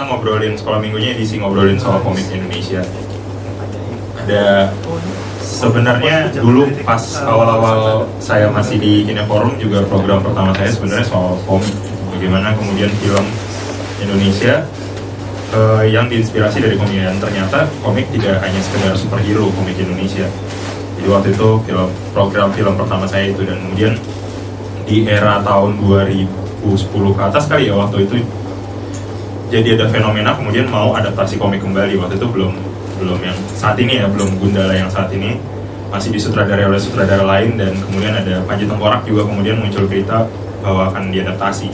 kita ngobrolin sekolah minggunya edisi ngobrolin soal komik Indonesia. Ada sebenarnya dulu pas awal-awal saya masih di Kineforum juga program pertama saya sebenarnya soal komik. Bagaimana kemudian film Indonesia eh, yang diinspirasi dari komik dan ternyata komik tidak hanya sekedar superhero komik Indonesia. Jadi waktu itu film program film pertama saya itu dan kemudian di era tahun 2010 ke atas kali ya waktu itu jadi ada fenomena kemudian mau adaptasi komik kembali waktu itu belum belum yang saat ini ya belum Gundala yang saat ini masih disutradarai oleh sutradara lain dan kemudian ada Panji Tengkorak juga kemudian muncul berita bahwa akan diadaptasi.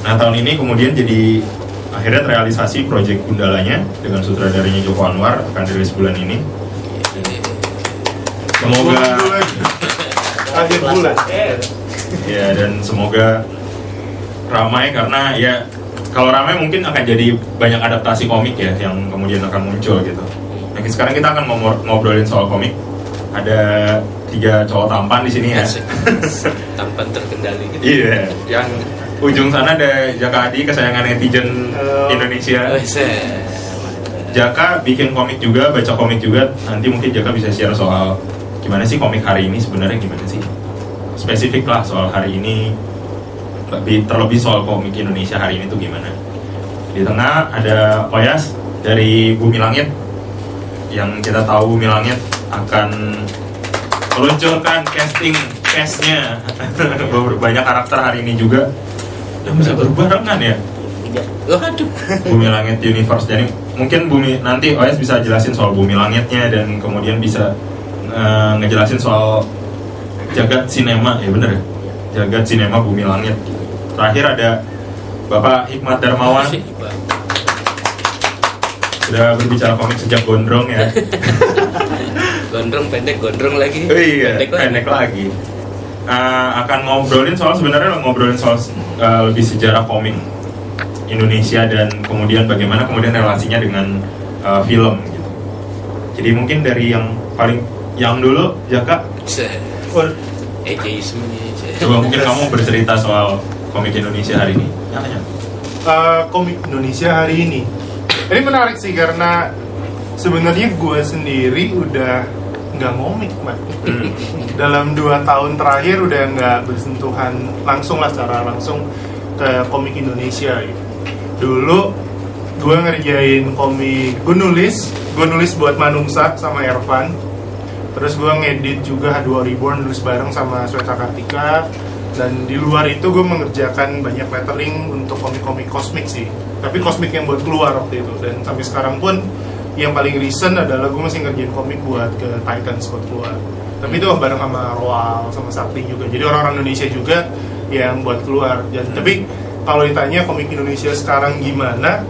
Nah tahun ini kemudian jadi akhirnya terrealisasi proyek Gundalanya dengan sutradaranya Joko Anwar akan rilis bulan ini. Semoga akhir bulan ya dan semoga ramai karena ya kalau ramai mungkin akan jadi banyak adaptasi komik ya yang kemudian akan muncul gitu. Nah, sekarang kita akan ngobrolin soal komik. Ada tiga cowok tampan di sini ya. Tampan terkendali gitu. Iya, yang ujung sana ada Jaka Adi kesayangan netizen Halo. Indonesia. Oh, set. Jaka bikin komik juga, baca komik juga. Nanti mungkin Jaka bisa share soal gimana sih komik hari ini sebenarnya gimana sih? Spesifik lah soal hari ini. Lebih terlebih soal komik Indonesia hari ini tuh gimana? Di tengah ada Oyas dari Bumi Langit yang kita tahu Bumi Langit akan meluncurkan casting castnya banyak karakter hari ini juga yang bisa berbarengan ya Waduh. Bumi Langit Universe. Jadi mungkin Bumi nanti OS bisa jelasin soal Bumi Langitnya dan kemudian bisa eh, ngejelasin soal jagat sinema ya bener ya jagat sinema Bumi Langit. Terakhir ada Bapak Hikmat Darmawan sudah berbicara komik sejak gondrong ya. Gondrong pendek, gondrong lagi. Oh iya, Pendek lagi. pendek lagi. Eh, akan ngobrolin soal sebenarnya ngobrolin soal eh, lebih sejarah komik Indonesia dan kemudian bagaimana kemudian relasinya dengan eh, film gitu. Jadi mungkin dari yang paling yang dulu Jaka coba mungkin kamu bercerita soal komik Indonesia hari ini. Eh, komik Indonesia hari ini ini menarik sih karena sebenarnya gue sendiri udah nggak ngomik Mat. Hmm. dalam dua tahun terakhir udah nggak bersentuhan langsung lah secara langsung ke komik Indonesia gitu. dulu gue ngerjain komik gue nulis gue nulis buat Manungsa sama Ervan terus gue ngedit juga H2 Reborn nulis bareng sama Sweta Kartika dan di luar itu gue mengerjakan banyak lettering untuk komik-komik kosmik sih. Tapi kosmik yang buat keluar waktu itu. Dan sampai sekarang pun yang paling recent adalah gue masih ngerjain komik buat ke Titans buat keluar. Tapi itu bareng sama Roal sama Sakti juga. Jadi orang-orang Indonesia juga yang buat keluar. Dan tapi kalau ditanya komik Indonesia sekarang gimana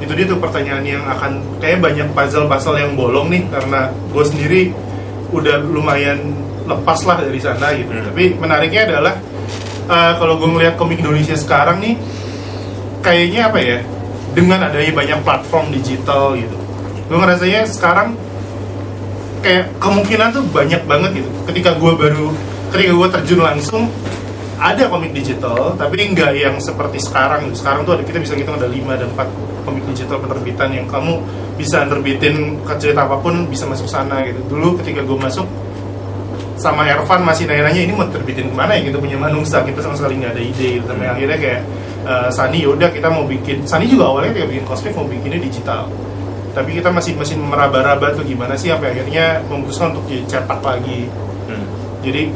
itu dia tuh pertanyaan yang akan kayak banyak puzzle-puzzle yang bolong nih. Karena gue sendiri udah lumayan lepas lah dari sana gitu. Hmm. tapi menariknya adalah eh, kalau gue ngeliat komik Indonesia sekarang nih kayaknya apa ya dengan adanya banyak platform digital gitu gue ngerasanya sekarang kayak kemungkinan tuh banyak banget gitu. Ketika gue baru ketika gue terjun langsung ada komik digital tapi nggak yang seperti sekarang. Sekarang tuh ada kita bisa ngitung ada 5 dan 4 komik digital penerbitan yang kamu bisa nerbitin cerita apa pun bisa masuk sana gitu. Dulu ketika gue masuk sama Ervan masih nanya-nanya ini mau terbitin ke mana ya? Kita punya Manungsa kita sama sekali nggak ada ide. Gitu. sampai akhirnya kayak eh, Sani yaudah kita mau bikin Sani juga awalnya ketika bikin cosplay mau bikinnya digital. Tapi kita masih masih meraba-raba tuh gimana sih sampai akhirnya memutuskan untuk dicetak lagi. Hmm. jadi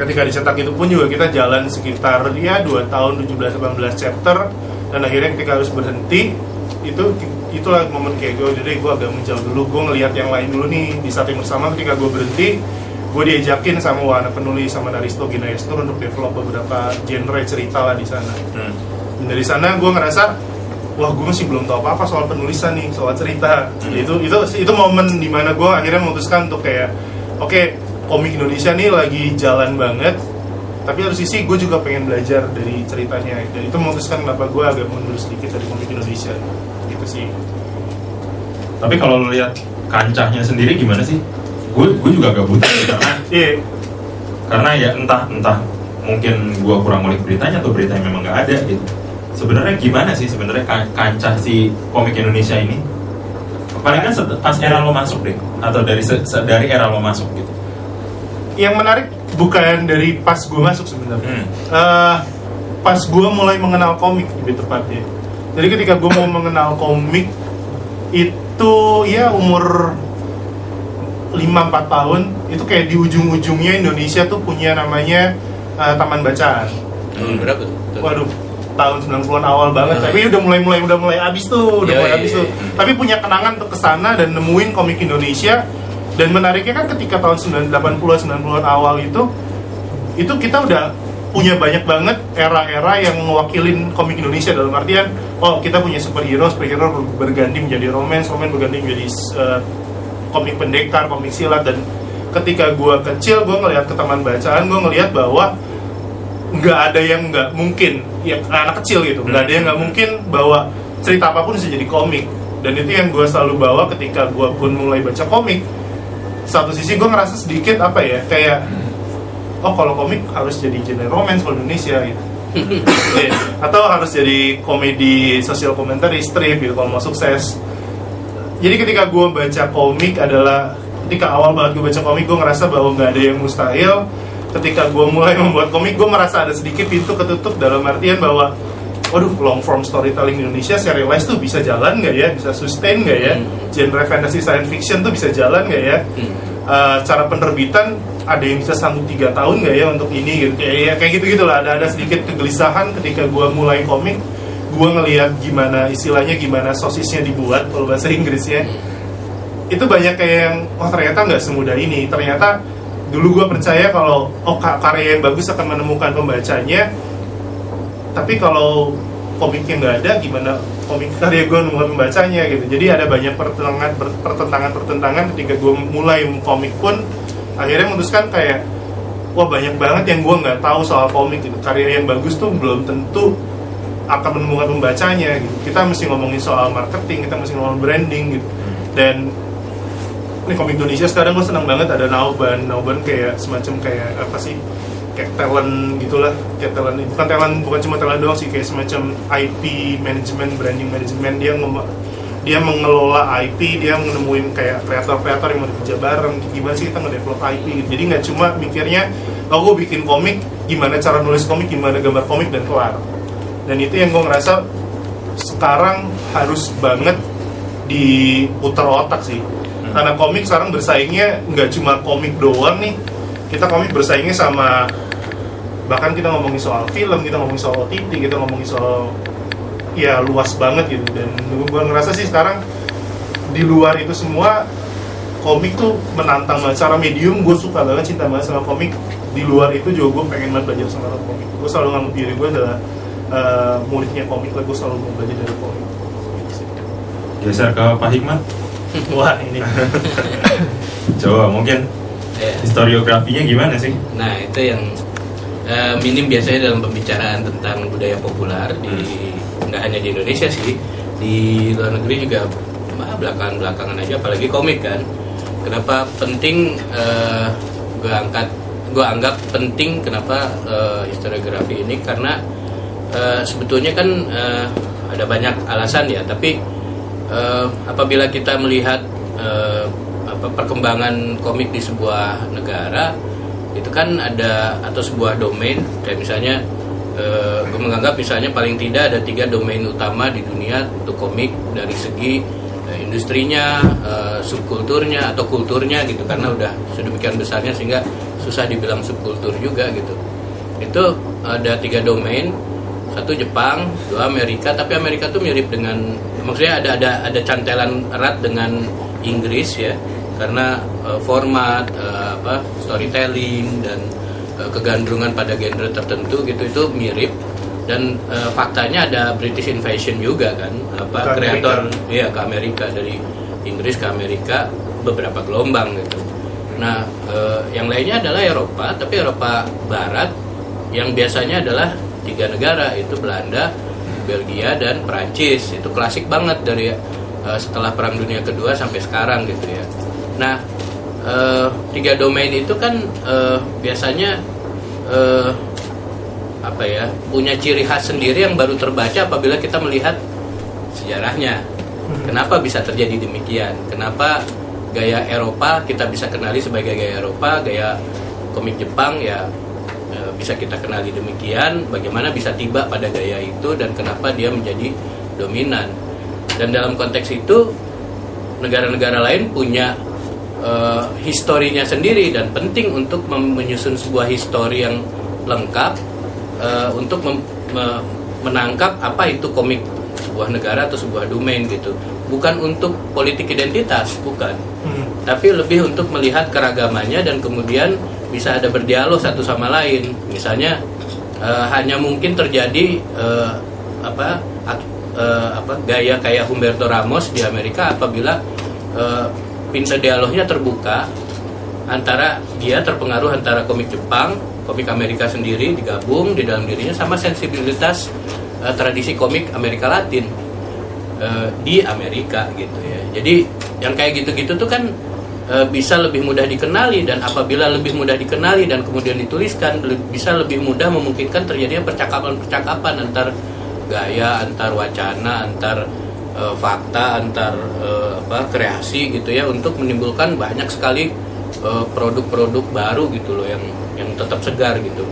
ketika dicetak itu pun juga kita jalan sekitar ya 2 tahun 17-18 chapter. Dan akhirnya ketika harus berhenti itu itulah momen kayak gue jadi gue agak menjauh dulu gue ngelihat yang lain dulu nih di saat yang bersama. Ketika gue berhenti gue diajakin sama Wana penulis sama Naristo Ginaestur untuk develop beberapa genre cerita lah di sana Hmm. dan dari sana gue ngerasa wah gue masih belum tahu apa apa soal penulisan nih soal cerita Hmm. itu itu itu momen di mana gue akhirnya memutuskan untuk kayak oke komik Indonesia nih lagi jalan banget tapi harus sisi gue juga pengen belajar dari ceritanya dan itu memutuskan kenapa gue agak mundur sedikit dari komik Indonesia gitu sih Tapi kalau lu lihat kancahnya sendiri gimana sih? Gue gue juga gak butuh sih, karena iya karena ya entah entah mungkin gua kurang ngulik beritanya atau beritanya memang nggak ada gitu sebenarnya gimana sih sebenarnya kan- kancah si komik Indonesia ini? Paling kan pas era lo masuk deh, atau dari se- se- dari era lo masuk gitu. Yang menarik bukan dari pas gue masuk sebenarnya. Hmm. Eh, pas gue mulai mengenal komik lebih tepatnya. Jadi ketika gue mau mengenal komik itu ya umur 5-4 tahun itu kayak di ujung-ujungnya Indonesia tuh punya namanya eh, Taman Bacaan. Tahun berapa tuh? Waduh, tahun 90-an awal banget. Hmm. Tapi udah mulai-mulai udah mulai abis tuh, udah Iya, mulai iya, abis iya. tuh. Tapi punya kenangan untuk ke sana dan nemuin komik Indonesia. Dan menariknya kan ketika tahun 80-an 90-an awal itu itu kita udah punya banyak banget era-era yang mewakilin komik Indonesia dalam artian oh kita punya superhero superhero ber- berganti menjadi romance romance berganti menjadi eh, komik pendekar komik silat dan ketika gua kecil gua ngelihat ke taman bacaan gua ngelihat bahwa nggak ada yang nggak mungkin ya anak kecil gitu. Nggak ada yang nggak mungkin bahwa cerita apa pun bisa jadi komik. Dan itu yang gue selalu bawa ketika gue pun mulai baca komik. Satu sisi gue ngerasa sedikit apa ya kayak oh kalau komik harus jadi genre romance kalau Indonesia gitu. Iya. atau harus jadi komedi sosial komentari strip gitu kalau mau sukses jadi ketika gue baca komik adalah ketika awal banget gue baca komik gue ngerasa bahwa nggak ada yang mustahil. Ketika gue mulai membuat komik gue merasa ada sedikit pintu ketutup dalam artian bahwa waduh long form storytelling di Indonesia serialized tuh bisa jalan nggak ya? Bisa sustain nggak ya? Hmm. genre fantasy science fiction tuh bisa jalan nggak ya? Hmm. Eh, cara penerbitan ada yang bisa sanggup tiga tahun nggak ya untuk ini? Gitu kayak ya, kayak gitu gitulah ada ada sedikit kegelisahan ketika gue mulai komik gue ngelihat gimana istilahnya gimana sosisnya dibuat kalau bahasa Inggrisnya itu banyak kayak yang oh ternyata nggak semudah ini. Ternyata dulu gue percaya kalau oh ka- karya yang bagus akan menemukan pembacanya tapi kalau komiknya nggak ada gimana komik karya gue menemukan pembacanya? Gitu. Jadi ada banyak pertentangan pertentangan pertentangan ketika gue mulai komik pun akhirnya memutuskan kayak wah banyak banget yang gue nggak tahu soal komik gitu. Karya yang bagus tuh belum tentu akan menemukan pembacanya gitu. Kita mesti ngomongin soal marketing kita mesti ngomongin branding gitu. Dan ini komik Indonesia sekarang gue senang banget ada Nauban. Nauban kayak semacam kayak apa sih? Kayak talent gitulah. Kayak talent bukan talent bukan cuma talent doang sih. Kayak semacam IP management branding management. Dia dia mengelola IP dia menemuin kayak kreator-kreator yang mau kerja bareng. Gimana sih kita nge-develop IP gitu. jadi nggak cuma mikirnya oh bikin komik gimana cara nulis komik gimana gambar komik dan kelar dan itu yang gue ngerasa sekarang harus banget diputar otak sih. Karena komik sekarang bersaingnya nggak cuma komik doang nih. Kita komik bersaingnya sama bahkan kita ngomongin soal film kita ngomongin soal OTT kita ngomongin soal ya luas banget gitu. Dan gue ngerasa sih sekarang di luar itu semua komik tuh menantang banget. Secara medium gue suka banget cinta banget sama komik. Di luar itu juga gue pengen banget belajar sama komik. Gue selalu nganggap diri gue adalah eh, muridnya komik lah gue selalu mau belajar dari komik. Geser ke Pak Hikmat, wah ini coba mungkin Ya. historiografinya gimana sih? Nah itu yang eh, minim biasanya dalam pembicaraan tentang budaya populer di nggak hanya di Indonesia sih di luar negeri juga ah, belakangan-belakangan aja apalagi komik kan kenapa penting eh, gue angkat gue anggap penting kenapa eh, historiografi ini karena eh, sebetulnya kan eh, ada banyak alasan ya tapi eh, apabila kita melihat eh, apa perkembangan komik di sebuah negara itu kan ada atau sebuah domain kayak misalnya eh, menganggap misalnya paling tidak ada tiga domain utama di dunia untuk komik dari segi industrinya, subkulturnya atau kulturnya gitu karena udah sedemikian besarnya sehingga susah dibilang subkultur juga gitu. Itu ada tiga domain, satu Jepang, dua Amerika, tapi Amerika tuh mirip dengan maksudnya ada ada ada cantelan erat dengan Inggris ya karena eh, format eh, apa storytelling dan eh, kegandrungan pada genre tertentu gitu itu mirip. Dan eh, faktanya ada British invasion juga kan apa kreator iya ke Amerika dari Inggris ke Amerika beberapa gelombang gitu. Nah eh, yang lainnya adalah Eropa tapi Eropa Barat yang biasanya adalah tiga negara itu Belanda Belgia dan Perancis itu klasik banget dari eh, setelah Perang Dunia Kedua sampai sekarang gitu ya nah eh, tiga domain itu kan eh, biasanya eh, apa ya punya ciri khas sendiri yang baru terbaca apabila kita melihat sejarahnya. Kenapa bisa terjadi demikian? Kenapa gaya Eropa kita bisa kenali sebagai gaya Eropa, gaya komik Jepang ya e, bisa kita kenali demikian. Bagaimana bisa tiba pada gaya itu dan kenapa dia menjadi dominan? Dan dalam konteks itu negara-negara lain punya uh, historinya sendiri dan penting untuk menyusun sebuah histori yang lengkap uh, untuk mem me menangkap apa itu komik sebuah negara atau sebuah domain gitu bukan untuk politik identitas bukan hmm. tapi lebih untuk melihat keragamannya dan kemudian bisa ada berdialog satu sama lain misalnya uh, hanya mungkin terjadi uh, apa uh, apa gaya kayak Humberto Ramos di Amerika apabila uh, pintu dialognya terbuka antara dia terpengaruh antara komik Jepang, komik Amerika sendiri digabung di dalam dirinya sama sensibilitas uh, tradisi komik Amerika Latin uh, di Amerika gitu ya. Jadi yang kayak gitu-gitu tuh kan bisa lebih mudah dikenali dan apabila lebih mudah dikenali dan kemudian dituliskan bisa lebih mudah memungkinkan terjadinya percakapan-percakapan antar gaya antar wacana antar uh, fakta antar uh, apa kreasi gitu ya untuk menimbulkan banyak sekali produk produk-produk baru gitu loh yang yang tetap segar gitu.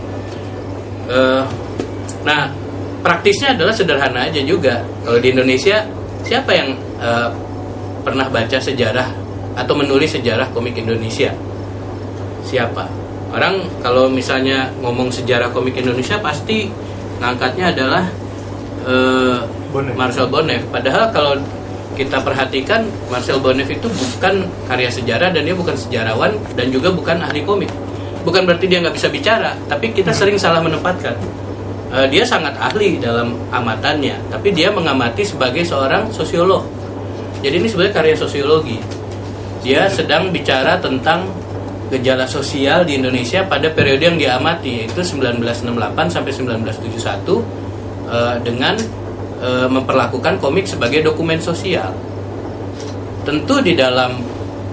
Uh, nah praktisnya adalah sederhana aja juga. Kalau di Indonesia siapa yang uh, pernah baca sejarah atau menulis sejarah komik Indonesia siapa orang kalau misalnya ngomong sejarah komik Indonesia pasti ngangkatnya adalah uh, Marcel Bonneff. Padahal kalau kita perhatikan Marcel Bonneff itu bukan karya sejarah dan dia bukan sejarawan dan juga bukan ahli komik. Bukan berarti dia nggak bisa bicara, tapi kita hmm. sering salah menempatkan. Uh, dia sangat ahli dalam amatannya, tapi dia mengamati sebagai seorang sosiolog. Jadi ini sebenarnya karya sosiologi. Dia sedang bicara tentang gejala sosial di Indonesia pada periode yang diamati yaitu 1968 sampai 1971 uh, dengan uh, memperlakukan komik sebagai dokumen sosial. Tentu di dalam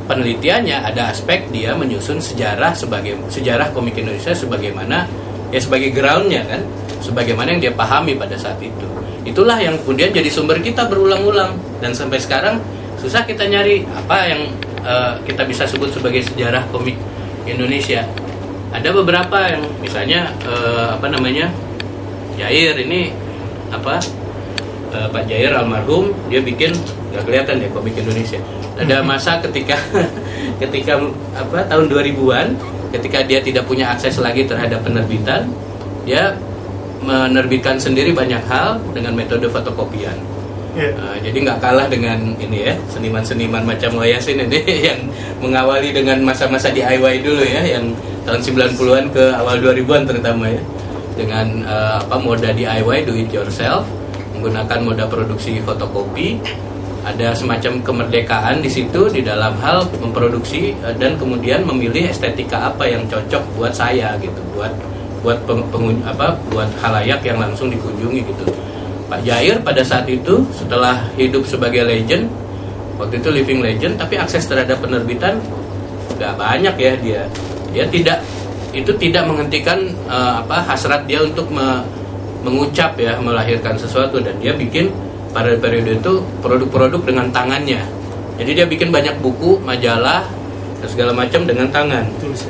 penelitiannya ada aspek dia menyusun sejarah sebagai sejarah komik Indonesia sebagaimana ya sebagai groundnya kan, sebagaimana yang dia pahami pada saat itu. Itulah yang kemudian jadi sumber kita berulang-ulang dan sampai sekarang susah kita nyari apa yang uh, kita bisa sebut sebagai sejarah komik Indonesia. Ada beberapa yang misalnya uh, apa namanya Jair ini apa uh, Pak Jair almarhum dia bikin nggak kelihatan ya komik Indonesia. Ada masa ketika ketika apa tahun 2000-an ketika dia tidak punya akses lagi terhadap penerbitan dia menerbitkan sendiri banyak hal dengan metode fotokopian yeah. Iya. uh, jadi nggak kalah dengan ini ya seniman-seniman macam Wayasin ini yang mengawali dengan masa-masa DIY dulu ya yang tahun 90-an ke awal 2000-an terutama ya dengan uh, apa moda DIY do it yourself menggunakan moda produksi fotokopi ada semacam kemerdekaan di situ di dalam hal memproduksi uh, dan kemudian memilih estetika apa yang cocok buat saya gitu buat buat pengun, apa buat halayak yang langsung dikunjungi gitu Pak Jair pada saat itu setelah hidup sebagai legend waktu itu living legend tapi akses terhadap penerbitan nggak banyak ya dia. Dia tidak itu tidak menghentikan uh, apa hasrat dia untuk me, mengucap ya melahirkan sesuatu. Dan dia bikin pada periode itu produk-produk dengan tangannya. Jadi dia bikin banyak buku majalah dan segala macam dengan tangan.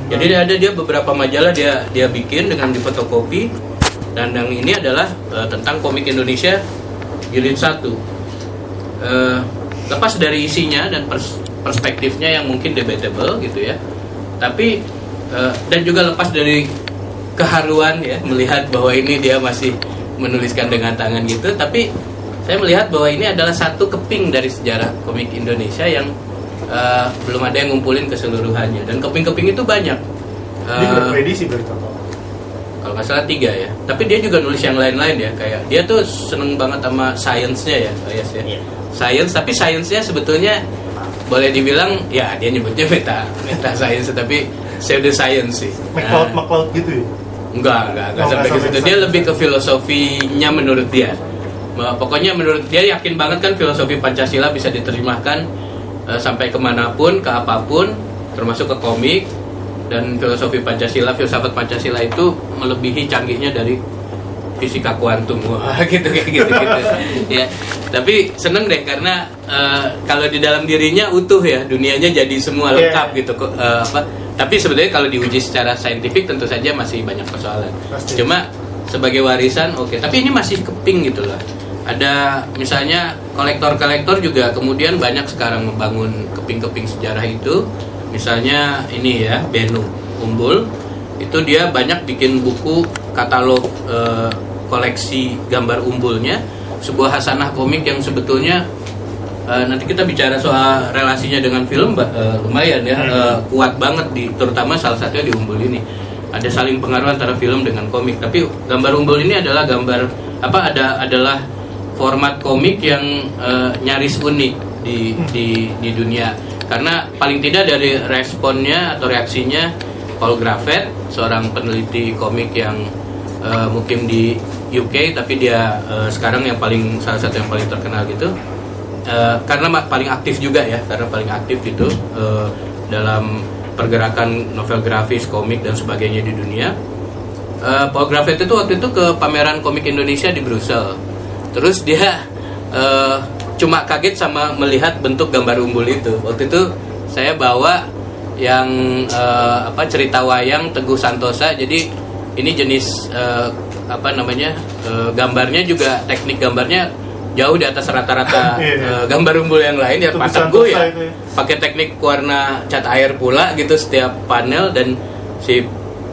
Jadi ada dia beberapa majalah dia dia bikin dengan difotokopi dan yang ini adalah uh, tentang komik Indonesia jilid satu. Uh, lepas dari isinya dan pers perspektifnya yang mungkin debatable gitu ya tapi Eh, dan juga lepas dari keharuan ya melihat bahwa ini dia masih menuliskan dengan tangan gitu tapi saya melihat bahwa ini adalah satu keping dari sejarah komik Indonesia yang uh, belum ada yang ngumpulin keseluruhannya. Dan keping-keping itu banyak. Uh, edisi kalau nggak salah tiga ya tapi dia juga nulis yang lain-lain ya kayak dia tuh seneng banget sama sainsnya ya yes, ya yeah. science tapi sainsnya sebetulnya boleh dibilang ya dia nyebutnya meta meta science tapi pseudo science sih. McCloud nah, McCloud gitu ya? Enggak, enggak, enggak oh, sampai ke situ. Dia lebih ke filosofinya menurut dia. Pokoknya menurut dia yakin banget kan filosofi Pancasila bisa diterjemahkan uh, sampai ke mana pun, ke apa pun, termasuk ke komik dan filosofi Pancasila, filsafat Pancasila itu melebihi canggihnya dari fisika kuantum. Wah gitu kayak gitu gitu. Ya tapi seneng deh karena eh, kalau di dalam dirinya utuh ya dunianya jadi semua Iya. lengkap gitu kok eh, apa. Tapi sebenarnya kalau diuji secara saintifik tentu saja masih banyak persoalan. Pasti. cuma sebagai warisan oke. Tapi ini masih keping gitu lah ada misalnya kolektor-kolektor juga kemudian banyak sekarang membangun keping-keping sejarah itu misalnya ini ya Benu Umbul. Itu dia banyak bikin buku katalog eh, koleksi gambar umbulnya. Sebuah hasanah komik yang sebetulnya eh, nanti kita bicara soal relasinya dengan film eh, lumayan ya eh, kuat banget di terutama salah satunya di umbul ini. Ada saling pengaruh antara film dengan komik. Tapi gambar umbul ini adalah gambar apa ada adalah format komik yang eh, nyaris unik di di di dunia karena paling tidak dari responnya atau reaksinya Paul Graffet seorang peneliti komik yang eh, mungkin di UK tapi dia eh, sekarang yang paling salah satu yang paling terkenal gitu. Eh, karena paling aktif juga ya karena paling aktif gitu eh, dalam pergerakan novel grafis komik dan sebagainya di dunia. Eh, Paul Graffet itu waktu itu ke pameran komik Indonesia di Brussel. Terus dia eh, cuma kaget sama melihat bentuk gambar umbul itu. Waktu itu saya bawa yang eh, apa cerita wayang Teguh Santosa. Jadi ini jenis eh, apa namanya eh, gambarnya juga teknik gambarnya jauh di atas rata-rata eh, gambar umbul yang lain. Ya Santosa Teguh ya ya. pakai teknik warna cat air pula gitu setiap panel. Dan si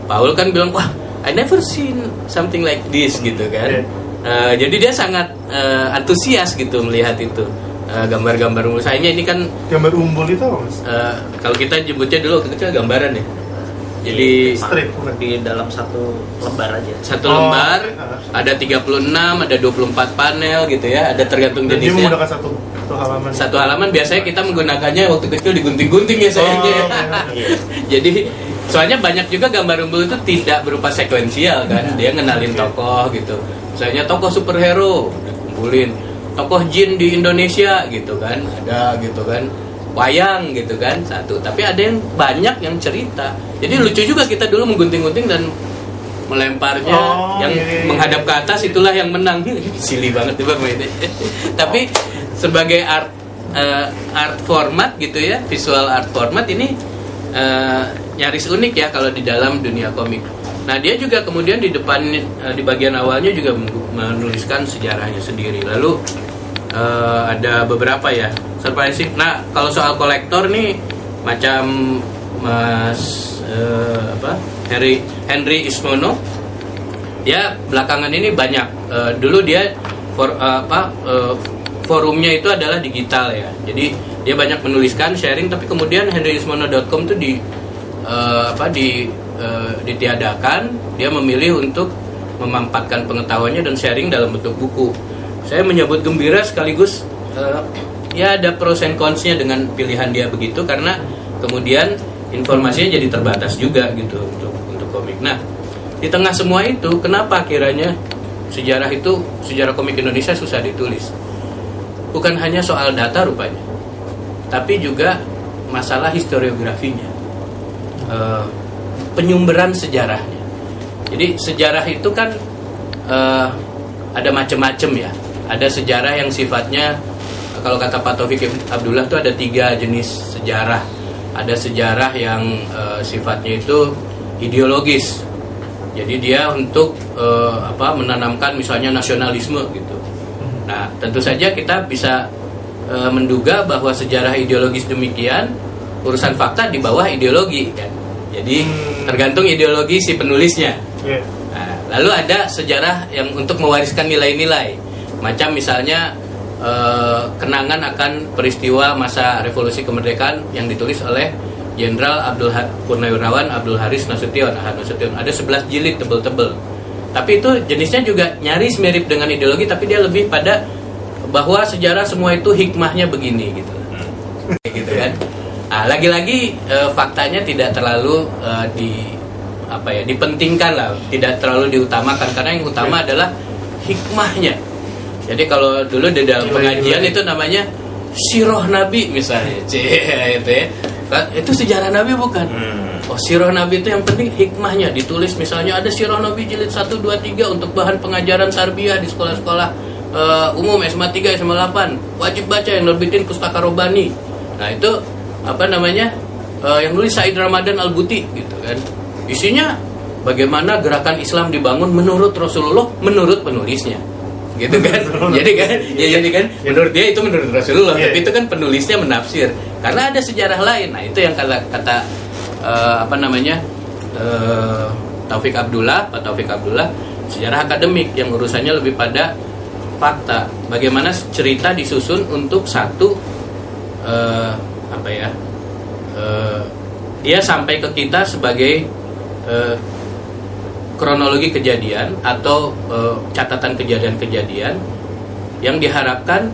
Paul kan bilang wah I never seen something like this gitu kan. Iya. Eh, jadi dia sangat eh, antusias gitu melihat itu Eh, gambar-gambar umbul sayangnya ini kan Gambar umbul itu apa mas? eh, kalau kita nyebutnya dulu waktu kecil gambaran ya. Jadi Strip di dalam satu lembar aja. satu Oh, lembar iya. ada 36 ada 24 panel gitu ya. Ada tergantung Dan dia jenisnya. menggunakan satu satu halaman. satu halaman biasanya kita menggunakannya waktu kecil digunting-gunting ya sayangnya Oh, iya. jadi soalnya banyak juga gambar umbul itu tidak berupa sekuensial kan. Dia ngenalin tokoh gitu misalnya tokoh superhero dikumpulin tokoh jin di Indonesia gitu kan ada gitu kan wayang gitu kan satu. Tapi ada yang banyak yang cerita. Jadi lucu juga kita dulu menggunting-gunting dan melemparnya Oh, yang iya, iya, iya. menghadap ke atas itulah yang menang. Silly banget tuh bang ini tapi sebagai art eh, art format gitu ya visual art format ini eh, nyaris unik ya kalau di dalam dunia komik nah dia juga kemudian di depan eh, di bagian awalnya juga men- menuliskan sejarahnya sendiri. Lalu eh, ada beberapa ya surprising. Nah kalau soal kolektor nih macam mas eh, apa Henry Henry Ismono dia belakangan ini banyak. Eh, dulu dia for, eh, apa eh, forumnya itu adalah digital ya. Jadi dia banyak menuliskan sharing tapi kemudian henryismono.com itu di eh, apa di eh, ditiadakan dia memilih untuk memampatkan pengetahuannya dan sharing dalam bentuk buku saya menyambut gembira sekaligus eh, ya ada pros and cons-nya dengan pilihan dia begitu karena kemudian informasinya jadi terbatas juga gitu untuk untuk komik. Nah, di tengah semua itu kenapa kiranya sejarah itu sejarah komik Indonesia susah ditulis? Bukan hanya soal data rupanya, tapi juga masalah historiografinya, Eh, penyumberan sejarahnya. Jadi sejarah itu kan eh, ada macam-macam ya. Ada sejarah yang sifatnya kalau kata Pak Taufik Abdullah itu ada tiga jenis sejarah. Ada sejarah yang eh, sifatnya itu ideologis. Jadi dia untuk eh, apa menanamkan misalnya nasionalisme gitu. Nah, tentu saja kita bisa eh, menduga bahwa sejarah ideologis demikian urusan fakta di bawah ideologi kan. Jadi Hmm. tergantung ideologi si penulisnya. Iya. Nah, lalu ada sejarah yang untuk mewariskan nilai-nilai, macam misalnya eh, kenangan akan peristiwa masa revolusi kemerdekaan yang ditulis oleh Jenderal Abdul Ha- Purnawirawan Abdul Haris Nasution, Ahad Nasution. Ada 11 jilid tebel-tebel. Tapi itu jenisnya juga nyaris mirip dengan ideologi, tapi dia lebih pada bahwa sejarah semua itu hikmahnya begini gitu. gitu kan. Nah, lagi-lagi eh, faktanya tidak terlalu eh, di apa ya dipentingkan lah, tidak terlalu diutamakan karena yang utama adalah hikmahnya. Jadi kalau dulu di dalam pengajian itu namanya siroh Nabi misalnya, C itu ya. Itu sejarah Nabi bukan? Hmm. oh sirah Nabi itu yang penting hikmahnya ditulis misalnya ada sirah Nabi jilid 1, 2, 3 untuk bahan pengajaran tarbiyah di sekolah-sekolah eh, umum SMA 3, SMA 8 wajib baca yang nerbitin Pustaka Robani nah itu apa namanya eh, yang nulis Said Ramadan Al-Buti gitu kan. Isinya bagaimana gerakan Islam dibangun menurut Rasulullah menurut penulisnya. Gitu kan? Jadi kan? Ya jadi kan? Menurut dia itu menurut Rasulullah. Iya, tapi iya. itu kan penulisnya menafsir. Karena ada sejarah lain. Nah itu yang kata kata eh, apa namanya eh, Taufik Abdullah Pak Taufik Abdullah sejarah akademik yang urusannya lebih pada fakta. Bagaimana cerita disusun untuk satu apa ya eh, dia sampai ke kita sebagai eh, kronologi kejadian atau eh, catatan kejadian-kejadian yang diharapkan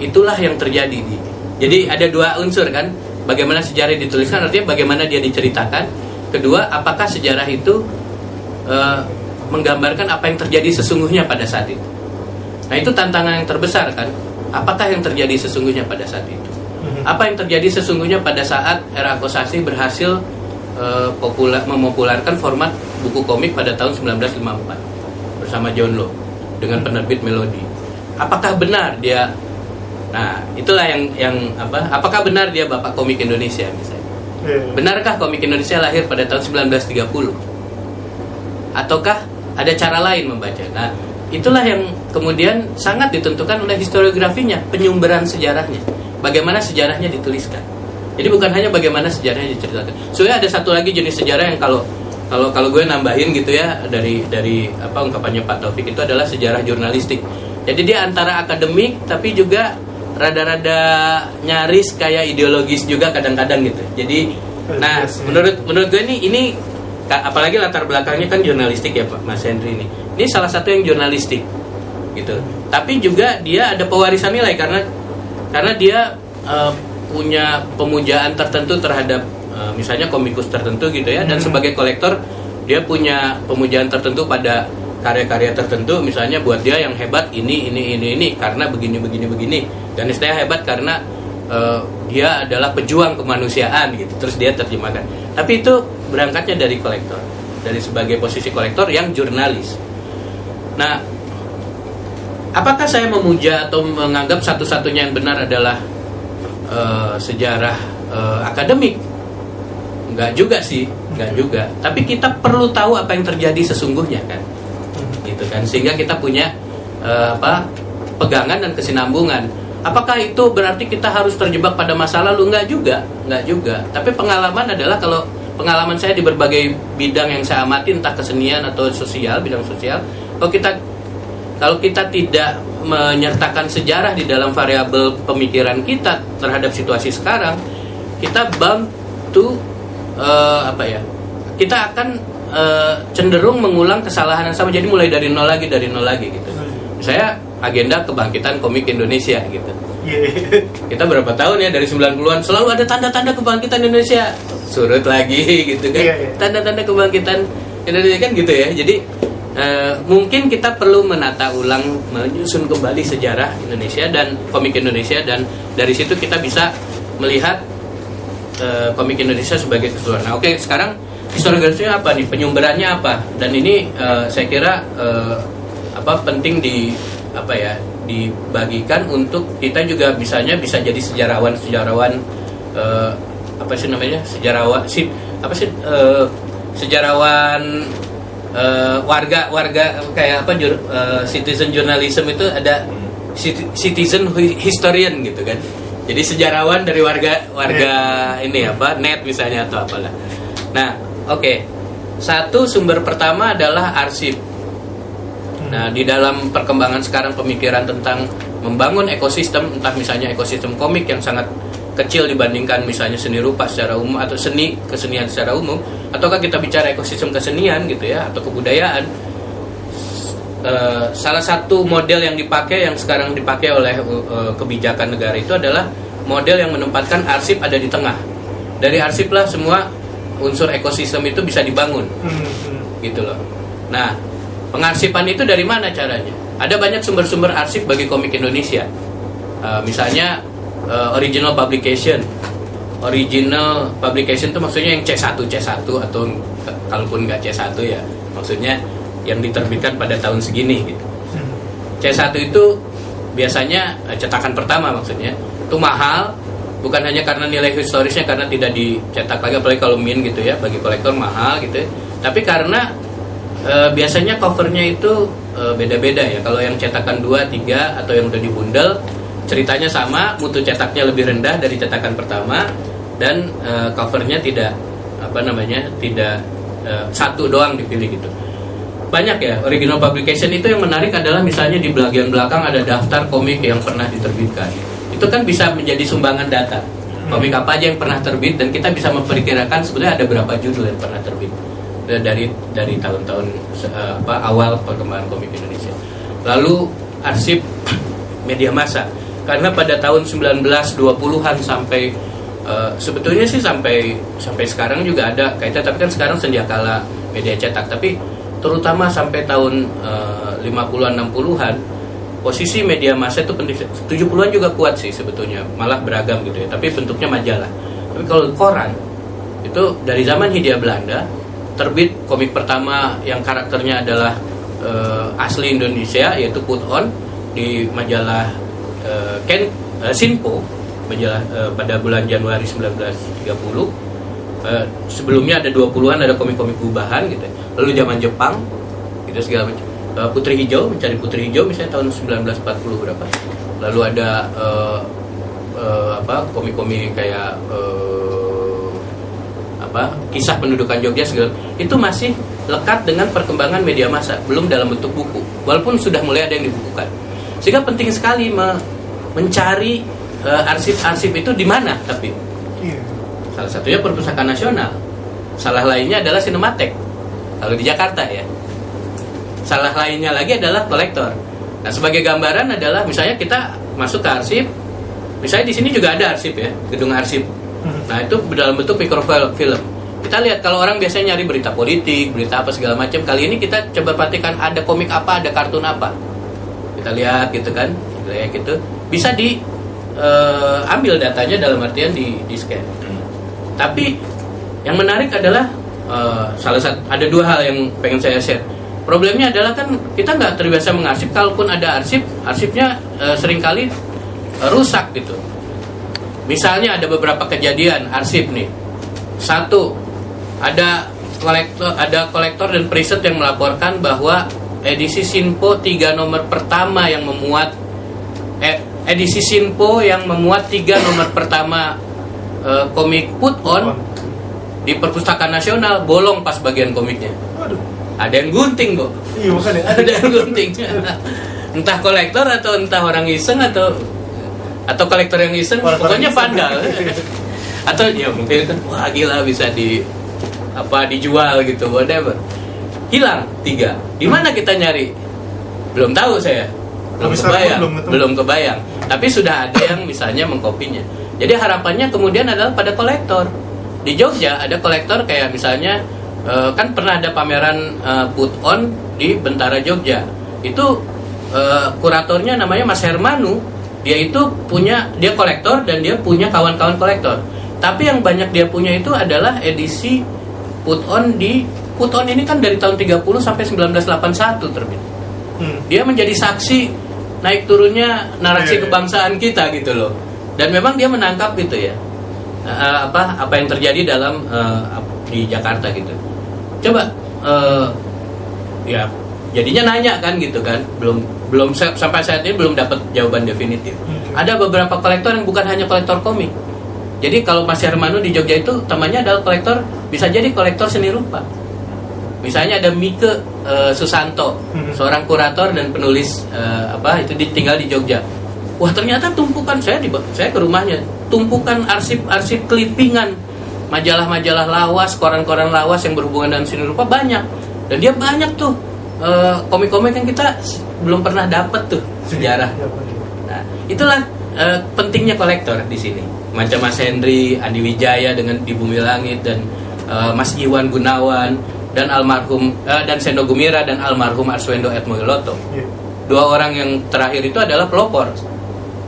itulah yang terjadi di. Jadi ada dua unsur kan, bagaimana sejarah dituliskan artinya bagaimana dia diceritakan. Kedua, apakah sejarah itu eh, menggambarkan apa yang terjadi sesungguhnya pada saat itu. Nah itu tantangan yang terbesar kan. Apakah yang terjadi sesungguhnya pada saat itu? Apa yang terjadi sesungguhnya pada saat era Kosasi berhasil eh, popula- memopularkan format buku komik pada tahun 1954 bersama John Lowe dengan penerbit Melody. Apakah benar dia? Nah, itulah yang yang apa? Apakah benar dia bapak komik Indonesia misalnya? Iya. Benarkah komik Indonesia lahir pada tahun 1930? Ataukah ada cara lain membaca? Nah, itulah yang kemudian sangat ditentukan oleh historiografinya, penyumberan sejarahnya. Bagaimana sejarahnya dituliskan. Jadi bukan hanya bagaimana sejarahnya diceritakan. Soalnya ada satu lagi jenis sejarah yang kalau kalau kalau gue nambahin gitu ya dari dari apa ungkapannya Pak Taufik itu adalah sejarah jurnalistik. Jadi dia antara akademik tapi juga rada-rada nyaris kayak ideologis juga kadang-kadang gitu. Jadi nah Yes, menurut menurut gue ini ini apalagi latar belakangnya kan jurnalistik ya Pak Mas Henry ini. Ini salah satu yang jurnalistik gitu. Tapi juga dia ada pewarisan nilai karena karena dia eh, punya pemujaan tertentu terhadap eh, misalnya komikus tertentu gitu ya. Dan Hmm. sebagai kolektor dia punya pemujaan tertentu pada karya-karya tertentu. Misalnya buat dia yang hebat ini ini ini ini karena begini begini begini. Dan istilah hebat karena eh, dia adalah pejuang kemanusiaan gitu. Terus dia terjemahkan. Tapi itu berangkatnya dari kolektor. Dari sebagai posisi kolektor yang jurnalis. Nah apakah saya memuja atau menganggap satu-satunya yang benar adalah eh, sejarah eh, akademik Enggak juga sih, enggak juga. Tapi kita perlu tahu apa yang terjadi sesungguhnya kan, gitu kan. Sehingga kita punya eh, apa pegangan dan kesinambungan. Apakah itu berarti kita harus terjebak pada masa lalu? Enggak juga, enggak juga. Tapi pengalaman adalah kalau pengalaman saya di berbagai bidang yang saya amati, entah kesenian atau sosial, bidang sosial, kalau kita kalau kita tidak menyertakan sejarah di dalam variabel pemikiran kita terhadap situasi sekarang, kita bound to eh, apa ya? Kita akan eh, cenderung mengulang kesalahan yang sama. Jadi mulai dari nol lagi, dari nol lagi gitu. Saya agenda kebangkitan komik Indonesia gitu. Iya. Kita berapa tahun ya dari 90-an selalu ada tanda-tanda kebangkitan Indonesia. Surut lagi gitu kan. Iya, iya. Tanda-tanda kebangkitan Indonesia kan gitu ya. Jadi eh, mungkin kita perlu menata ulang menyusun kembali sejarah Indonesia dan komik Indonesia dan dari situ kita bisa melihat eh, komik Indonesia sebagai keseluruhan. Nah, oke, sekarang historiografinya apa nih? Penyumberannya apa? Dan ini eh, saya kira eh, apa penting di apa ya dibagikan untuk kita juga misalnya bisa jadi sejarawan sejarawan eh, apa sih namanya sejarawan si apa sih eh, sejarawan eh, warga warga kayak apa jur- eh, citizen journalism itu ada citi- citizen hi- historian gitu kan. Jadi sejarawan dari warga warga ini apa net misalnya atau apalah. Nah oke. Satu sumber pertama adalah arsip. Nah, di dalam perkembangan sekarang pemikiran tentang membangun ekosistem, entah misalnya ekosistem komik yang sangat kecil dibandingkan misalnya seni rupa secara umum atau seni kesenian secara umum, ataukah kita bicara ekosistem kesenian gitu ya atau kebudayaan. Eh, salah satu model yang dipakai yang sekarang dipakai oleh eh, kebijakan negara itu adalah model yang menempatkan arsip ada di tengah. Dari arsip lah semua unsur ekosistem itu bisa dibangun Hmm, gitu loh. Nah, pengarsipan itu dari mana caranya? Ada banyak sumber-sumber arsip bagi komik Indonesia. Eh, misalnya eh, original publication, original publication itu maksudnya yang C1 C1 atau kalaupun nggak C1 ya maksudnya yang diterbitkan pada tahun segini gitu. C1 itu biasanya eh, cetakan pertama maksudnya itu mahal bukan hanya karena nilai historisnya karena tidak dicetak lagi apalagi kalau min gitu ya bagi kolektor mahal gitu ya. tapi karena eh, biasanya covernya itu beda-beda ya kalau yang cetakan 2, 3 atau yang udah dibundel ceritanya sama mutu cetaknya lebih rendah dari cetakan pertama dan eh, covernya tidak apa namanya tidak eh, satu doang dipilih gitu banyak ya original publication itu yang menarik adalah misalnya di bagian belakang ada daftar komik yang pernah diterbitkan. Itu kan bisa menjadi sumbangan data. Komik apa aja yang pernah terbit dan kita bisa memperkirakan sebenarnya ada berapa judul yang pernah terbit eh, dari dari tahun-tahun apa awal perkembangan komik Indonesia. Lalu arsip media massa karena pada tahun 1920-an sampai eh, sebetulnya sih sampai sampai sekarang juga ada kaitan tapi kan sekarang senjakala media cetak. Tapi terutama sampai tahun eh, 50-an 60-an posisi media massa itu penting 70-an juga kuat sih sebetulnya. Malah beragam gitu ya. Tapi bentuknya majalah. Tapi kalau koran itu dari zaman Hindia Belanda terbit komik pertama yang karakternya adalah eh, asli Indonesia yaitu Put On di majalah eh, Ken eh, Sinpo eh, pada bulan Januari 1930 Eh, sebelumnya ada 20-an ada komik-komik gubahan gitu ya. lalu zaman Jepang gitu segala macam. Eh, Putri Hijau mencari Putri Hijau misalnya tahun 1940 berapa. Lalu ada eh, eh, apa komik-komik kayak eh, apa kisah pendudukan Jogja segala itu masih lekat dengan perkembangan media massa belum dalam bentuk buku. Walaupun sudah mulai ada yang dibukukan. Sehingga penting sekali me- mencari eh, arsip-arsip itu di mana tapi Iya. Salah satunya Perpustakaan Nasional. Salah lainnya adalah Sinematek. Kalau di Jakarta ya. Salah lainnya lagi adalah kolektor. Nah, sebagai gambaran adalah misalnya kita masuk ke arsip. Misalnya di sini juga ada arsip ya, gedung arsip. Nah, itu dalam bentuk microfilm. film. Kita lihat kalau orang biasanya nyari berita politik, berita apa segala macam. Kali ini kita coba perhatikan ada komik apa, ada kartun apa. Kita lihat gitu kan, kita lihat gitu. Bisa di eh, ambil datanya dalam artian di, di scan. Tapi yang menarik adalah eh, salah satu ada dua hal yang pengen saya share. Problemnya adalah kan kita nggak terbiasa mengarsip. Kalaupun ada arsip, arsipnya eh, sering kali eh, rusak gitu. Misalnya ada beberapa kejadian arsip nih. Satu, ada kolektor ada kolektor dan preset yang melaporkan bahwa edisi Sinpo 3 nomor pertama yang memuat eh, edisi Sinpo yang memuat tiga nomor pertama eh, komik Put On di Perpustakaan Nasional bolong pas bagian komiknya. Waduh. Ada yang gunting kok. Iya makanya. Ada yang gunting. entah kolektor atau entah orang iseng atau atau kolektor yang iseng, Kolektor pokoknya iseng. vandal. atau ya mungkin kan wah gila bisa di apa dijual gitu whatever. Hilang tiga. Di mana kita nyari? Belum tahu saya. Belum sekarang kebayang. belum ketemu. Belum kebayang. Tapi sudah ada yang misalnya mengkopinya. Jadi harapannya kemudian adalah pada kolektor. Di Jogja ada kolektor kayak misalnya eh, kan pernah ada pameran eh, put on di Bentara Jogja. Itu eh, kuratornya namanya Mas Hermanu. Dia itu punya dia kolektor dan dia punya kawan-kawan kolektor. Tapi yang banyak dia punya itu adalah edisi put on di put on ini kan dari tahun 30 sampai 1981 terbit Hmm. dia menjadi saksi naik turunnya narasi Iya, iya. kebangsaan kita gitu loh. Dan memang dia menangkap gitu ya. Eh, apa apa yang terjadi dalam ap- di Jakarta gitu. Coba eh, ya jadinya nanya kan gitu kan. Belum belum sa- sampai saat ini belum dapat jawaban definitif. Oke. ada beberapa kolektor yang bukan hanya kolektor komik. Jadi kalau Mas Hermanu di Jogja itu temannya adalah kolektor bisa jadi kolektor seni rupa Misalnya ada Mike eh, Susanto, Mhm. seorang kurator dan penulis eh, apa itu tinggal di Jogja. Wah ternyata tumpukan saya di saya ke rumahnya, tumpukan arsip-arsip clippingan majalah-majalah lawas, koran-koran lawas yang berhubungan dengan seni rupa banyak. Dan dia banyak tuh eh, komik-komik yang kita belum pernah dapat tuh sejarah. Nah, itulah eh, pentingnya kolektor di sini. Macam Mas Hendri, Andi Wijaya dengan di Bumi Langit dan Mas Iwan Gunawan dan almarhum eh, dan Sendo Gumira dan almarhum Arswendo Atmowiloto. Iya. Dua orang yang terakhir itu adalah pelopor.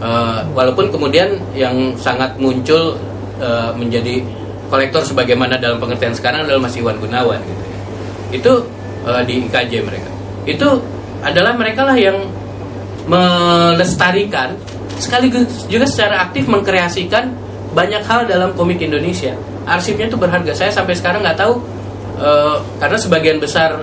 Eh, walaupun kemudian yang sangat muncul eh, menjadi kolektor sebagaimana dalam pengertian sekarang adalah Mas Iwan Gunawan gitu ya. Itu eh, di IKJ mereka. Itu adalah mereka lah yang melestarikan sekaligus juga secara aktif mengkreasikan banyak hal dalam komik Indonesia. Arsipnya itu berharga. Saya sampai sekarang nggak tahu eh, karena sebagian besar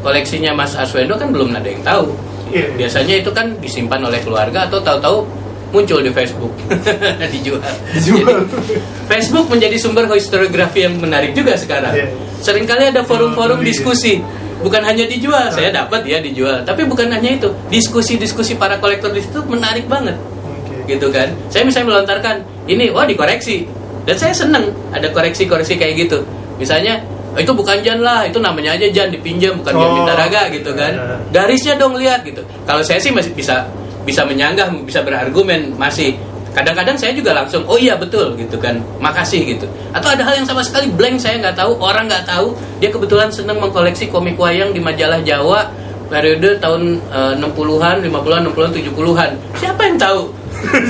koleksinya Mas Arswendo kan belum ada yang tahu. Iya. Biasanya itu kan disimpan oleh keluarga atau tahu-tahu muncul di Facebook dijual. Dijual. Jadi, Facebook menjadi sumber historiografi yang menarik juga sekarang. Iya. Seringkali ada forum-forum Jual beli. diskusi. Bukan hanya dijual, saya dapat ya dijual. Tapi bukan hanya itu, diskusi-diskusi para kolektor di situ menarik banget Oke. gitu kan saya misalnya melontarkan ini wah dikoreksi dan saya seneng ada koreksi-koreksi kayak gitu misalnya "Oh, itu bukan jan lah itu namanya aja jan dipinjam bukan jan Oh. minta raga gitu kan Ya. garisnya dong lihat gitu kalau saya sih masih bisa bisa menyanggah bisa berargumen masih kadang-kadang saya juga langsung oh iya betul gitu kan makasih gitu atau ada hal yang sama sekali blank saya nggak tahu orang nggak tahu dia kebetulan seneng mengkoleksi komik wayang di majalah Jawa periode tahun eh, 60-an, 50-an, 60-an, 70-an. Siapa yang tahu?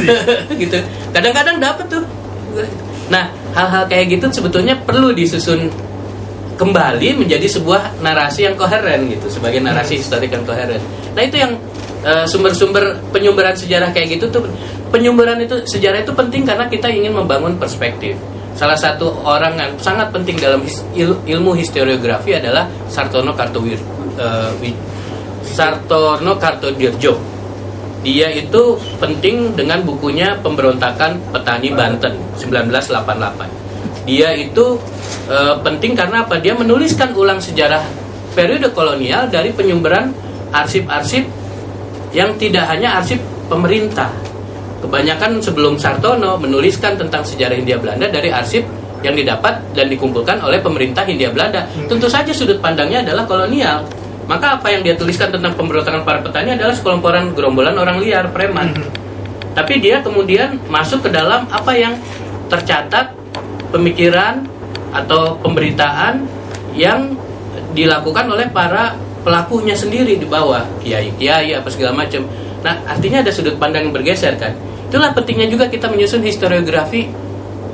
gitu. Kadang-kadang dapat tuh. Nah, hal-hal kayak gitu sebetulnya perlu disusun kembali menjadi sebuah narasi yang koheren gitu, sebagai narasi historik yang koheren. Nah, itu yang eh, sumber-sumber penyumberan sejarah kayak gitu tuh penyumberan itu sejarah itu penting karena kita ingin membangun perspektif. Salah satu orang yang sangat penting dalam his- il- ilmu historiografi adalah Sartono Kartowir eh, Wi- Sartono Kartodirjo. Dia itu penting dengan bukunya Pemberontakan Petani Banten 1988. Dia itu eh, penting karena apa? Dia menuliskan ulang sejarah periode kolonial dari penyumberan arsip-arsip yang tidak hanya arsip pemerintah. Kebanyakan sebelum Sartono menuliskan tentang sejarah Hindia Belanda dari arsip yang didapat dan dikumpulkan oleh pemerintah Hindia Belanda. Tentu saja sudut pandangnya adalah kolonial. Maka apa yang dia tuliskan tentang pemberontakan para petani adalah sekelompokan gerombolan orang liar, preman. Tapi dia kemudian masuk ke dalam apa yang tercatat pemikiran atau pemberitaan yang dilakukan oleh para pelakunya sendiri di bawah kiai-kiai apa segala macam. Nah, artinya ada sudut pandang yang bergeser kan. Itulah pentingnya juga kita menyusun historiografi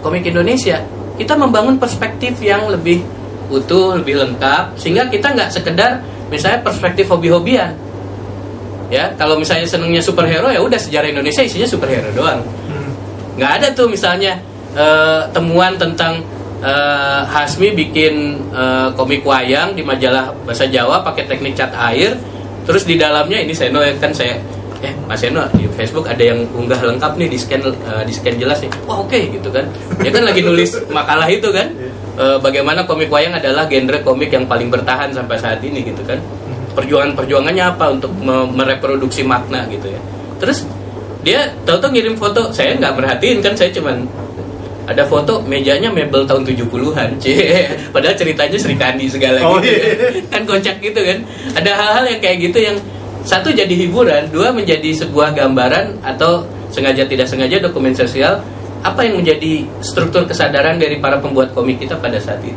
komik Indonesia. Kita membangun perspektif yang lebih utuh, lebih lengkap sehingga kita nggak sekedar misalnya perspektif hobi-hobian. Ya, kalau misalnya senengnya superhero ya udah sejarah Indonesia isinya superhero doang Hmm. nggak ada tuh misalnya eh, temuan tentang eh, Hasmi bikin eh, komik wayang di majalah bahasa Jawa pakai teknik cat air. Terus di dalamnya ini Seno ya kan saya eh Mas Seno di Facebook ada yang unggah lengkap nih di scan eh, di scan jelas nih. Wah oke gitu kan. Dia kan lagi nulis makalah itu kan. Eh, bagaimana komik wayang adalah genre komik yang paling bertahan sampai saat ini gitu kan. Perjuangan-perjuangannya apa untuk me- mereproduksi makna gitu ya. Terus dia tahu-tahu ngirim foto. Saya nggak merhatiin kan saya cuman ada foto mejanya mebel tahun 70-an cie padahal ceritanya Sri Kandi segala Oh, gitu. iya. kan kocak gitu kan. Ada hal-hal yang kayak gitu yang satu jadi hiburan dua menjadi sebuah gambaran atau sengaja tidak sengaja dokumen sosial. Apa yang menjadi struktur kesadaran dari para pembuat komik kita pada saat itu?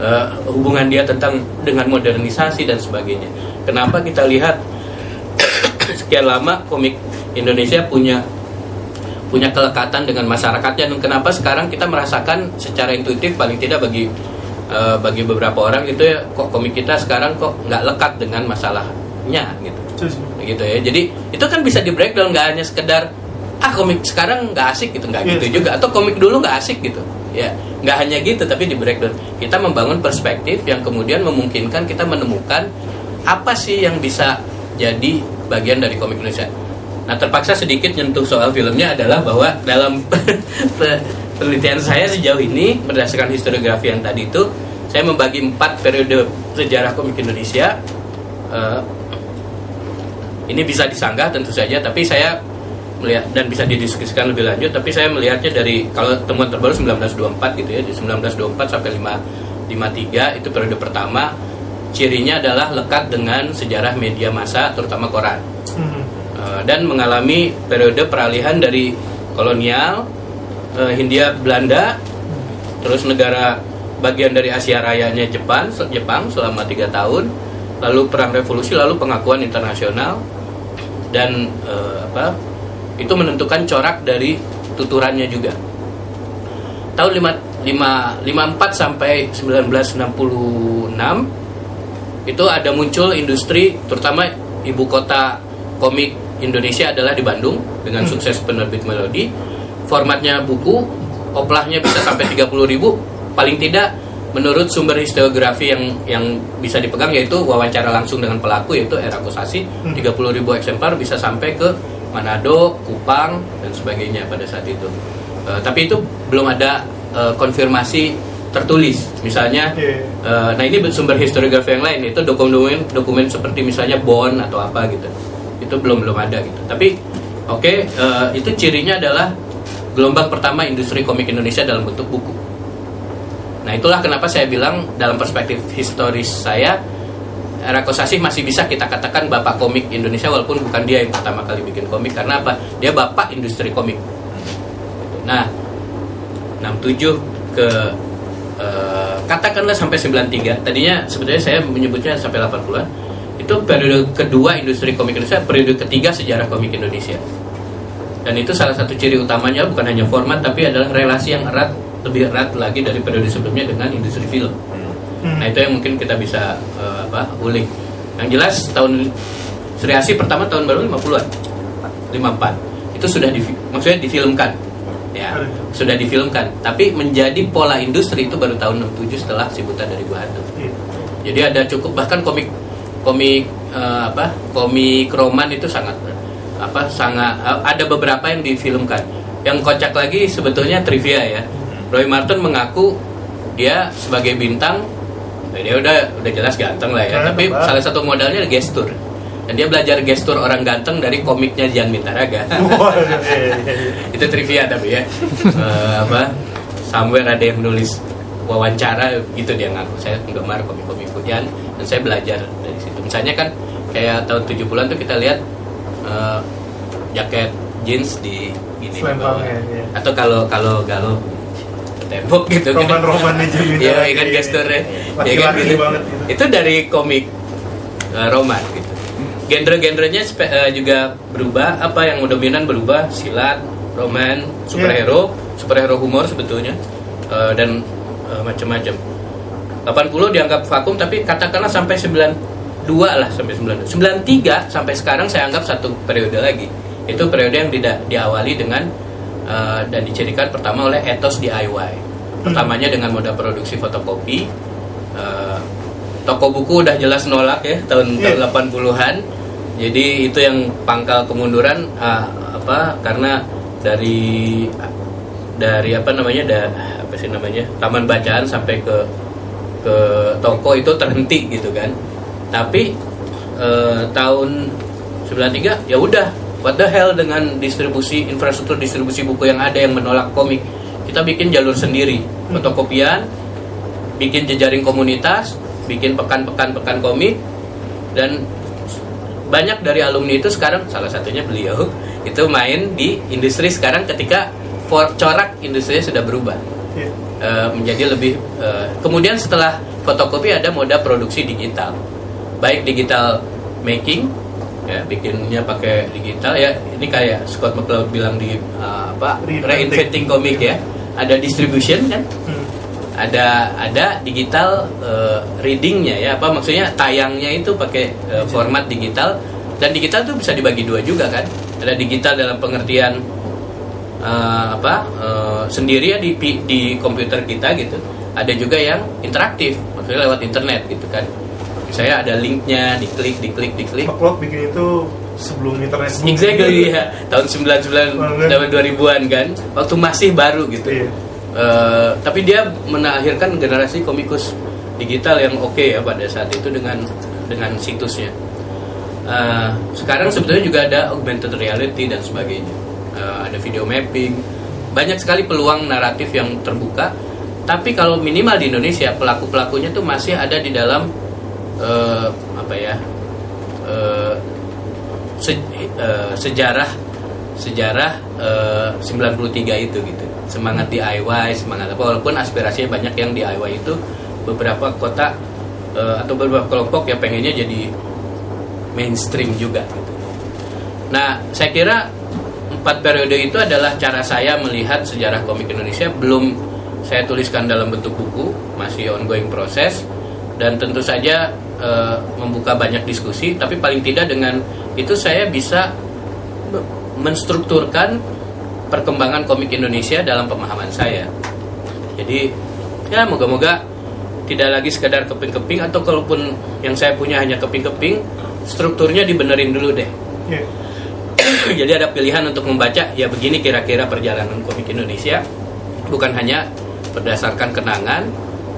Eh, hubungan dia tentang dengan modernisasi dan sebagainya. Kenapa kita lihat sekian lama komik Indonesia punya punya kelekatan dengan masyarakatnya dan kenapa sekarang kita merasakan secara intuitif paling tidak bagi eh, bagi beberapa orang itu ya kok komik kita sekarang kok nggak lekat dengan masalahnya gitu. Gitu ya. Jadi itu kan bisa di breakdown nggak hanya sekedar ah komik sekarang nggak asik gitu. Nggak Yes. gitu juga. Atau komik dulu nggak asik gitu. Ya nggak hanya gitu tapi di breakdown. Kita membangun perspektif yang kemudian memungkinkan kita menemukan apa sih yang bisa jadi bagian dari komik Indonesia nah terpaksa sedikit nyentuh soal filmnya adalah bahwa dalam penelitian saya sejauh ini berdasarkan historiografi yang tadi itu saya membagi empat periode sejarah komik Indonesia. Eh, ini bisa disanggah tentu saja tapi saya melihat dan bisa didiskusikan lebih lanjut tapi saya melihatnya dari kalau temuan terbaru 1924 gitu ya di 1924 sampai 5 53 itu periode pertama. Cirinya adalah lekat dengan sejarah media massa terutama koran. Hmm. Eh, dan mengalami periode peralihan dari kolonial eh, Hindia Belanda terus negara bagian dari Asia Rayanya Jepang Jepang selama tiga tahun lalu perang revolusi lalu pengakuan internasional dan eh, apa itu menentukan corak dari tuturannya juga. Tahun 5, 5, 54 sampai 1966 itu ada muncul industri terutama ibu kota komik Indonesia adalah di Bandung dengan Hmm. sukses penerbit Melodi formatnya buku oplahnya bisa sampai 30.000 ribu paling tidak menurut sumber historiografi yang yang bisa dipegang yaitu wawancara langsung dengan pelaku yaitu Era Kosasi Hmm. 30.000 ribu eksemplar bisa sampai ke Manado, Kupang dan sebagainya pada saat itu. Eh, tapi itu belum ada eh, konfirmasi tertulis. Misalnya, Iya. eh, nah ini sumber historiografi yang lain itu dokumen dokumen seperti misalnya bond atau apa gitu. Itu belum belum ada gitu. Tapi oke eh, itu cirinya adalah gelombang pertama industri komik Indonesia dalam bentuk buku. Nah itulah kenapa saya bilang dalam perspektif historis saya Kosasih masih bisa kita katakan bapak komik Indonesia walaupun bukan dia yang pertama kali bikin komik karena apa? Dia bapak industri komik. Nah, 67 ke eh, katakanlah sampai 93. Tadinya sebetulnya saya menyebutnya sampai 80-an. Itu periode kedua industri komik Indonesia, periode ketiga sejarah komik Indonesia. Dan itu salah satu ciri utamanya bukan hanya format tapi adalah relasi yang erat lebih erat lagi dari periode sebelumnya dengan industri film. Hmm. Nah itu yang mungkin kita bisa eh, apa ulik. Yang jelas tahun Sri Asih pertama tahun baru 50-an, 54 itu sudah di, maksudnya difilmkan, ya sudah difilmkan. Tapi menjadi pola industri itu baru tahun 67 setelah si buta dari Gua Hantu. Iya. Jadi ada cukup bahkan komik komik eh, apa komik roman itu sangat apa sangat eh, ada beberapa yang difilmkan. Yang kocak lagi sebetulnya trivia ya. Roy Martin mengaku dia sebagai bintang eh, dia udah udah jelas ganteng lah ya. Ganteng Tapi salah satu modalnya gestur. Dan dia belajar gestur orang ganteng dari komiknya Jan Mintaraga. Iya, iya, iya. itu trivia tapi ya Eh, apa somewhere ada yang nulis wawancara gitu dia ngaku saya penggemar komik-komik Jan dan saya belajar dari situ misalnya kan kayak tahun 70-an tuh kita lihat eh, jaket jeans di gini. Selempangnya, iya. atau kalau kalau galau tembok gitu kan. Roman-romannya Jan Iya, Mintaraga, kan gesturnya. Ya kan gitu. banget gitu. Itu dari komik eh, roman gitu. Genre-genrenya eh, juga berubah. Apa yang dominan berubah? Silat, roman, superhero, superhero humor sebetulnya eh, dan eh, macam-macam. 80 dianggap vakum tapi katakanlah sampai 92 lah sampai 92. 93 sampai sekarang saya anggap satu periode lagi. Itu periode yang tidak diawali dengan eh, dan dicirikan pertama oleh etos DIY. Pertamanya dengan moda produksi fotokopi. eh, toko buku udah jelas nolak ya tahun Iya. tahun 80-an. Jadi itu yang pangkal kemunduran ah, apa karena dari dari apa namanya da, apa sih namanya taman bacaan sampai ke ke toko itu terhenti gitu kan. Tapi eh, tahun 93 ya udah what the hell dengan distribusi infrastruktur distribusi buku yang ada yang menolak komik. Kita bikin jalur sendiri, fotokopian, bikin jejaring komunitas, bikin pekan-pekan-pekan komik dan banyak dari alumni itu sekarang salah satunya beliau itu main di industri sekarang ketika for, corak industrinya sudah berubah Iya. Eh, menjadi lebih eh, kemudian setelah fotokopi ada moda produksi digital. Baik digital making ya bikinnya pakai digital ya ini kayak Scott McCloud bilang di eh, apa Reinventing. komik ya. Ada distribution kan? Hmm. ada ada digital eh, readingnya ya. Apa maksudnya? Tayangnya itu pakai eh, format digital. Dan digital tuh bisa dibagi dua juga kan? Ada digital dalam pengertian eh, apa eh, sendiri ya di di komputer kita gitu ada juga yang interaktif maksudnya lewat internet gitu kan saya ada linknya diklik diklik diklik Clock bikin itu sebelum internet boom. exactly ya tahun 99 tahun 2000-an kan waktu masih baru gitu Iya. Eh, tapi dia menahirkan generasi komikus digital yang oke ya pada saat itu dengan dengan situsnya. Eh, sekarang sebetulnya juga ada augmented reality dan sebagainya. Ada video mapping, banyak sekali peluang naratif yang terbuka. Tapi kalau minimal di Indonesia pelaku pelakunya tuh masih ada di dalam eh, apa ya eh, se- eh, sejarah sejarah eh, 93 itu gitu semangat DIY semangat apa walaupun aspirasinya banyak yang DIY itu beberapa kota eh, atau beberapa kelompok yang pengennya jadi mainstream juga gitu. Nah saya kira empat periode itu adalah cara saya melihat sejarah komik Indonesia belum saya tuliskan dalam bentuk buku, masih ongoing proses dan tentu saja eh, membuka banyak diskusi. Tapi paling tidak dengan itu saya bisa me- menstrukturkan perkembangan komik Indonesia dalam pemahaman saya. Jadi ya moga-moga tidak lagi sekedar keping-keping atau kalaupun yang saya punya hanya keping-keping, strukturnya dibenerin dulu deh. Iya. Jadi ada pilihan untuk membaca ya begini kira-kira perjalanan komik Indonesia bukan hanya berdasarkan kenangan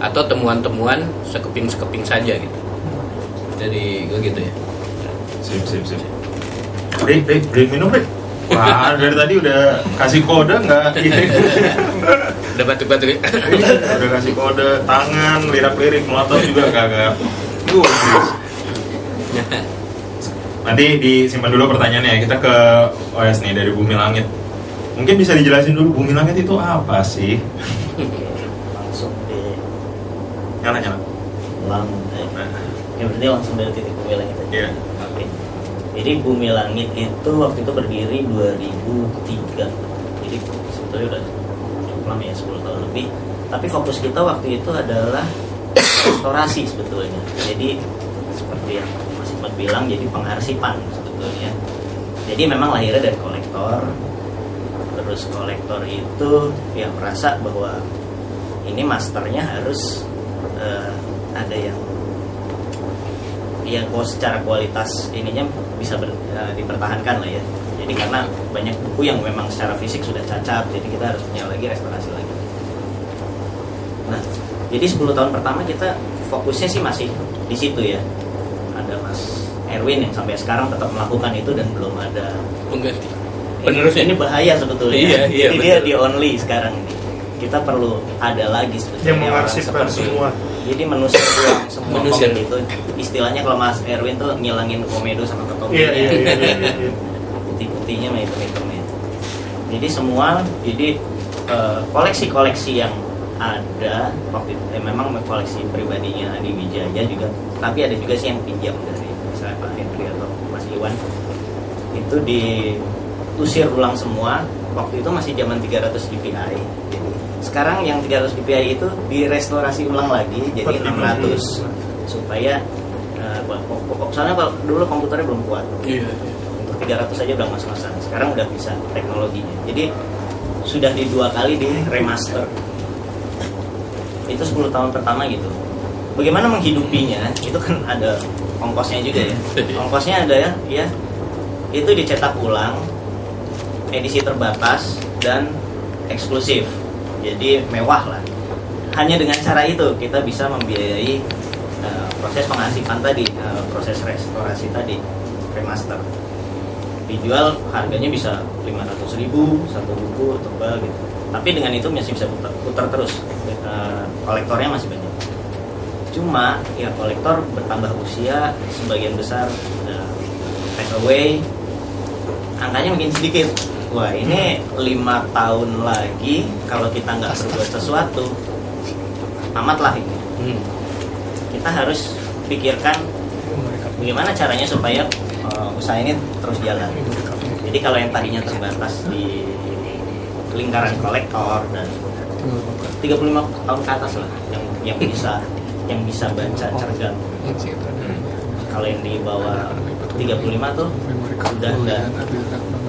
atau temuan-temuan sekeping-sekeping saja gitu. Jadi gitu ya. Sip, sip, sip. Rik, Rik, Rik, minum, Rik. Wah, dari tadi udah kasih kode nggak? Udah batuk-batuk. udah kasih kode tangan, lirak-lirik, melotot juga kagak. Gue Nanti disimpan dulu pertanyaannya ya. Kita ke OS nih dari Bumi Langit. Mungkin bisa dijelasin dulu Bumi Langit itu apa sih? langsung di Nyala nyala. lang eh, ya berarti langsung dari titik bumi langit aja Iya. oke jadi bumi langit itu waktu itu berdiri 2003 jadi sebetulnya udah cukup lama ya 10 tahun lebih tapi fokus kita waktu itu adalah restorasi sebetulnya jadi seperti yang Hikmat bilang jadi pengarsipan sebetulnya. Jadi memang lahirnya dari kolektor. Terus kolektor itu ya merasa bahwa ini masternya harus eh, ada yang yang secara kualitas ininya bisa ber- eh, dipertahankan lah ya. Jadi karena banyak buku yang memang secara fisik sudah cacat jadi kita harus punya lagi restorasi lagi. Nah jadi 10 tahun pertama kita fokusnya sih masih di situ ya Erwin yang sampai sekarang tetap melakukan itu dan belum ada Pengganti. ini, Penerusnya. ini bahaya sebetulnya. Iya, iya, jadi dia di only sekarang ini. Kita perlu ada lagi sebetulnya Yang mengarsipkan semua. jadi ulang semua komik itu. istilahnya kalau Mas Erwin tuh ngilangin komedo sama ketombe Iya, iya, iya, iya, iya. putih-putihnya sama hitam-hitamnya. Jadi semua jadi eh, koleksi-koleksi yang ada waktu itu, eh, memang koleksi pribadinya Adi Wijaya juga tapi ada juga sih yang pinjam dari misalnya Pak Henry atau Itu diusir ulang semua. Waktu itu masih zaman 300 dpi Jadi, sekarang yang 300 dpi itu direstorasi ulang lagi jadi 600 supaya pokok- pokok. Soalnya kalau dulu komputernya belum kuat. Iya. untuk 300 saja udah mas-masan. Sekarang udah bisa teknologinya. Jadi sudah di dua kali di remaster. Itu 10 tahun pertama gitu. Bagaimana menghidupinya? Itu kan ada ongkosnya juga ya. Ongkosnya ada ya ya itu dicetak ulang edisi terbatas dan eksklusif. Jadi mewah lah. Hanya dengan cara itu kita bisa membiayai eh, proses pengarsipan tadi eh, proses restorasi tadi remaster. Dijual harganya bisa 500.000 ribu satu buku tebal gitu. Tapi dengan itu masih bisa putar, putar terus. Eh, kolektornya masih banyak cuma ya kolektor bertambah usia sebagian besar udah pass away angkanya makin sedikit wah ini lima tahun lagi kalau kita nggak berbuat sesuatu amat lah ini Hmm. kita harus pikirkan bagaimana caranya supaya uh, usaha ini terus jalan. Jadi kalau yang tadinya terbatas di lingkaran kolektor dan 35 tahun ke atas lah yang yang bisa yang bisa baca cergam. Kalau yang di bawah 35 tuh udah udah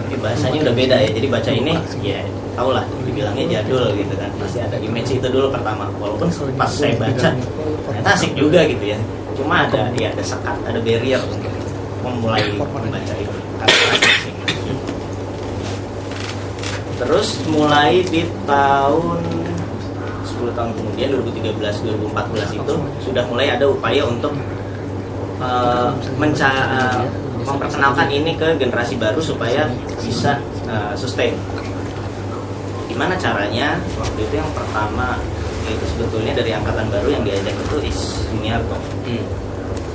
ya bahasanya udah beda ya. Jadi baca ini ya tau lah dibilangnya jadul gitu kan. Pasti ada image itu dulu pertama. Walaupun pas saya baca ternyata asik juga gitu ya. Cuma ada ya ada sekat, ada barrier memulai membaca itu. Terus mulai di tahun 10 tahun kemudian 2013 2014 itu sudah mulai ada upaya untuk eh, menca- eh, memperkenalkan ini ke generasi baru supaya bisa eh, sustain. Gimana caranya? Waktu itu yang pertama itu sebetulnya dari angkatan baru yang diajak itu Is Juniarto Hmm.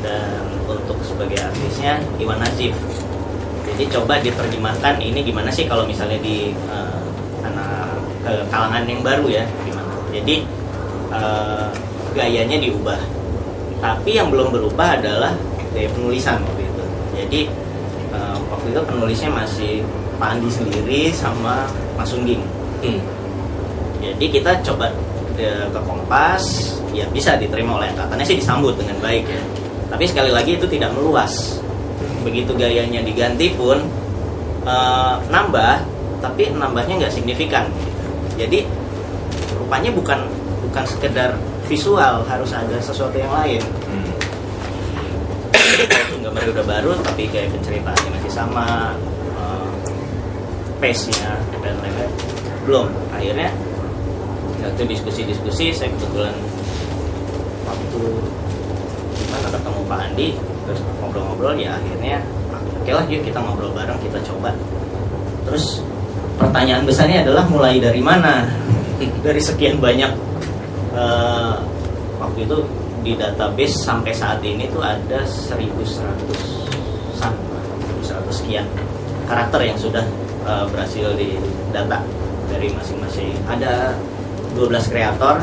dan untuk sebagai artisnya Iwan Najib. Jadi coba diterjemahkan ini gimana sih kalau misalnya di eh, anak ke kalangan yang baru ya. Jadi eh, gayanya diubah. Tapi yang belum berubah adalah gaya penulisan waktu itu. Jadi eh, waktu itu penulisnya masih Pak Andi sendiri sama Mas Sungging. Hmm. Jadi kita coba eh, ke Kompas ya bisa diterima oleh angkatannya sih disambut dengan baik ya tapi sekali lagi itu tidak meluas begitu gayanya diganti pun eh, nambah tapi nambahnya nggak signifikan jadi rupanya bukan bukan sekedar visual harus ada sesuatu yang lain. Hmm. gambarnya udah baru tapi kayak penceritaannya masih sama eh, pace-nya dan lain-lain. Belum. Akhirnya waktu diskusi-diskusi saya kebetulan waktu mana ketemu Pak Andi terus ngobrol-ngobrol ya akhirnya oke lah yuk kita ngobrol bareng kita coba. Terus pertanyaan besarnya adalah mulai dari mana dari sekian banyak eh, waktu itu di database sampai saat ini tuh ada 1100 an 1100 sekian karakter yang sudah eh, berhasil di data dari masing-masing. Ada 12 kreator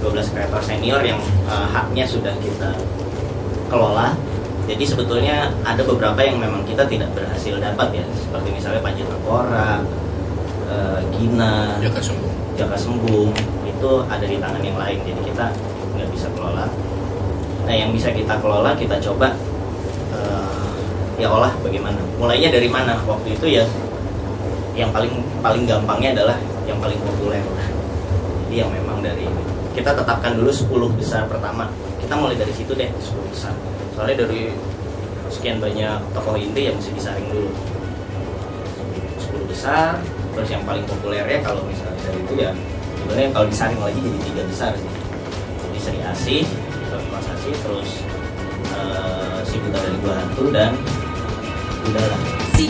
12 kreator senior yang eh, haknya sudah kita kelola. Jadi sebetulnya ada beberapa yang memang kita tidak berhasil dapat ya seperti misalnya Panji Tengkorak, Gina, Sembung. Jaka Sembung itu ada di tangan yang lain jadi kita nggak bisa kelola. Nah yang bisa kita kelola kita coba eh, ya olah bagaimana. Mulainya dari mana? Waktu itu ya yang paling paling gampangnya adalah yang paling populer. Jadi yang memang dari kita tetapkan dulu 10 besar pertama. Kita mulai dari situ deh 10 besar. Soalnya dari sekian banyak tokoh inti yang mesti disaring dulu. 10 besar terus yang paling populernya kalau misalnya dari itu ya sebenarnya kalau disaring lagi jadi tiga besar sih. Jadi Sri Asih Mas Asih terus eh, si Buta dari Gua Hantu dan Udara Si